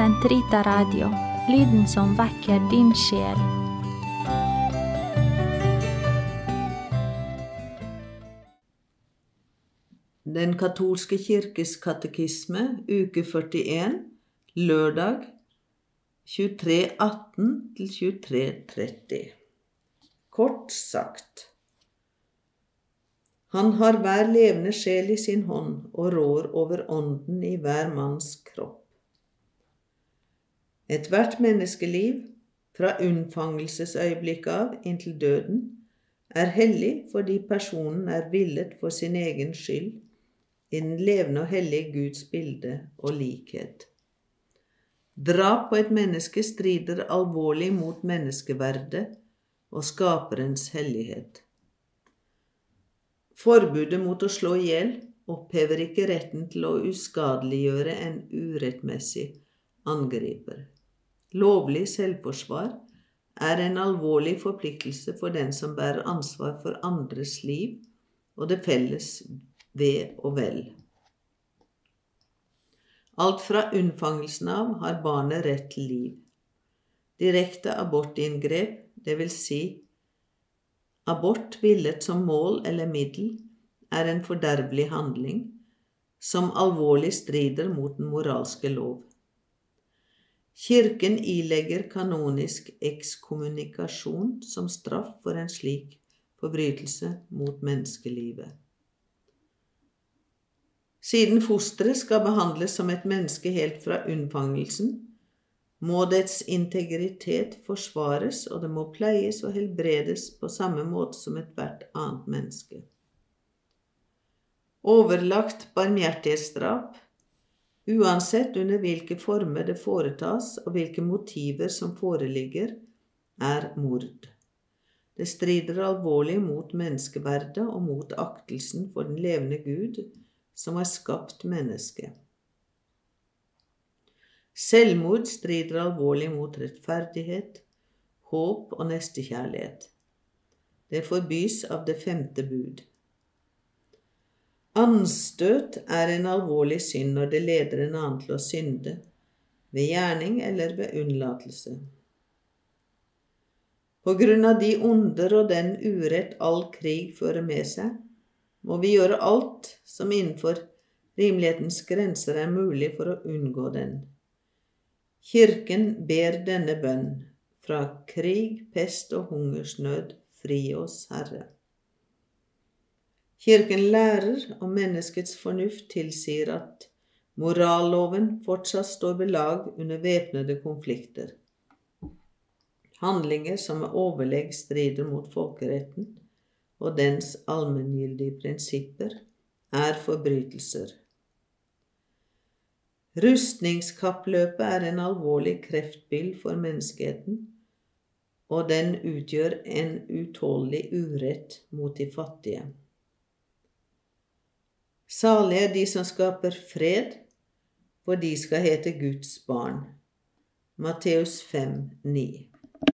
Sentrita Radio, lyden som vekker din sjel. Den katolske kirkes katekisme, uke 41, lørdag 2318 til 2330. Kort sagt Han har hver levende sjel i sin hånd og rår over ånden i hver manns kropp. Ethvert menneskeliv, fra unnfangelsesøyeblikket av inntil døden, er hellig fordi personen er villet for sin egen skyld i den levende og hellige Guds bilde og likhet. Drap på et menneske strider alvorlig mot menneskeverdet og skaperens hellighet. Forbudet mot å slå i hjel opphever ikke retten til å uskadeliggjøre en urettmessig angriper. Lovlig selvforsvar er en alvorlig forpliktelse for den som bærer ansvar for andres liv og det felles ve og vel. Alt fra unnfangelsen av har barnet rett til liv. Direkte abortinngrep, dvs. Si, abort villet som mål eller middel, er en fordervelig handling som alvorlig strider mot den moralske lov. Kirken ilegger kanonisk ekskommunikasjon som straff for en slik forbrytelse mot menneskelivet. Siden fosteret skal behandles som et menneske helt fra unnfangelsen, må dets integritet forsvares, og det må pleies og helbredes på samme måte som ethvert annet menneske. Overlagt barmhjertighetsdrap, uansett under hvilke former det foretas og hvilke motiver som foreligger, er mord. Det strider alvorlig mot menneskeverdet og mot aktelsen for den levende Gud, som har skapt mennesket. Selvmord strider alvorlig mot rettferdighet, håp og nestekjærlighet. Det forbys av det femte bud. Anstøt er en alvorlig synd når det leder en annen til å synde, ved gjerning eller ved unnlatelse. På grunn av de onder og den urett all krig fører med seg, må vi gjøre alt som innenfor rimelighetens grenser er mulig for å unngå den. Kirken ber denne bønn fra krig, pest og hungersnød, fri oss, Herre. Kirken lærer, og menneskets fornuft tilsier at moralloven fortsatt står ved lag under væpnede konflikter. Handlinger som med overlegg strider mot folkeretten, og dens allmenngyldige prinsipper er forbrytelser. Rustningskappløpet er en alvorlig kreftbill for menneskeheten, og den utgjør en utålelig urett mot de fattige. Salige er de som skaper fred, for de skal hete Guds barn. Matteus 5, 9.